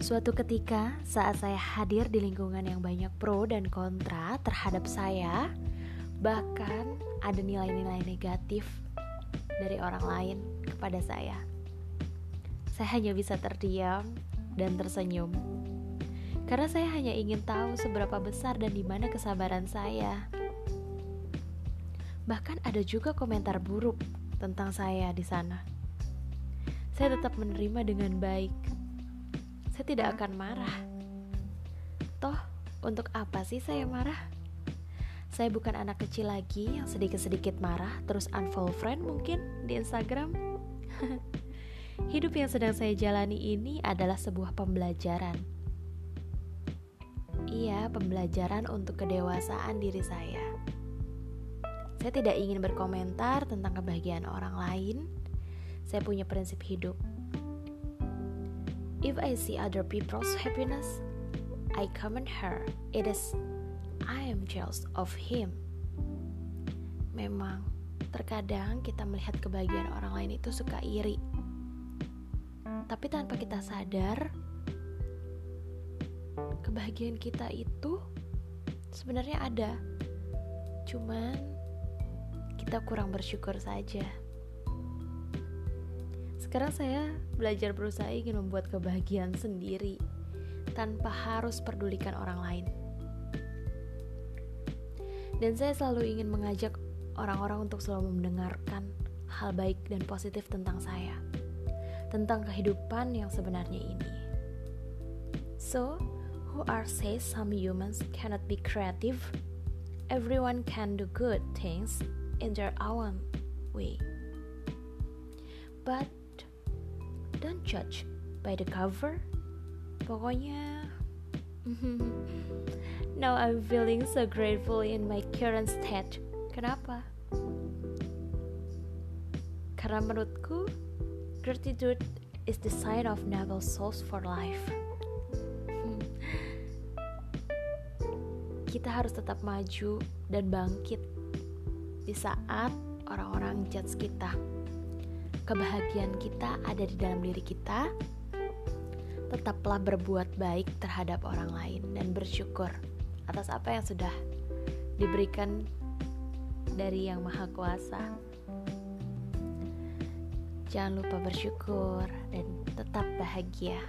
Suatu ketika, saat saya hadir di lingkungan yang banyak pro dan kontra terhadap saya, bahkan ada nilai-nilai negatif dari orang lain kepada saya. Saya hanya bisa terdiam dan tersenyum. Karena saya hanya ingin tahu seberapa besar dan di mana kesabaran saya. Bahkan ada juga komentar buruk tentang saya di sana. Saya tetap menerima dengan baik saya tidak akan marah. Toh, untuk apa sih saya marah? Saya bukan anak kecil lagi yang sedikit-sedikit marah terus unfollow friend mungkin di Instagram. Hidup yang sedang saya jalani ini adalah sebuah pembelajaran. Iya, pembelajaran untuk kedewasaan diri saya. Saya tidak ingin berkomentar tentang kebahagiaan orang lain. Saya punya prinsip hidup If I see other people's happiness, I comment her. It is I am jealous of him. Memang, terkadang kita melihat kebahagiaan orang lain itu suka iri. Tapi tanpa kita sadar, kebahagiaan kita itu sebenarnya ada. Cuman kita kurang bersyukur saja. Sekarang saya belajar berusaha ingin membuat kebahagiaan sendiri tanpa harus pedulikan orang lain. Dan saya selalu ingin mengajak orang-orang untuk selalu mendengarkan hal baik dan positif tentang saya, tentang kehidupan yang sebenarnya ini. So, who are say some humans cannot be creative? Everyone can do good things in their own way. But don't judge by the cover. Pokoknya, now I'm feeling so grateful in my current state. Kenapa? Karena menurutku, gratitude is the sign of noble souls for life. Kita harus tetap maju dan bangkit di saat orang-orang judge kita kebahagiaan kita ada di dalam diri kita, tetaplah berbuat baik terhadap orang lain dan bersyukur atas apa yang sudah diberikan dari Yang Maha Kuasa. Jangan lupa bersyukur dan tetap bahagia.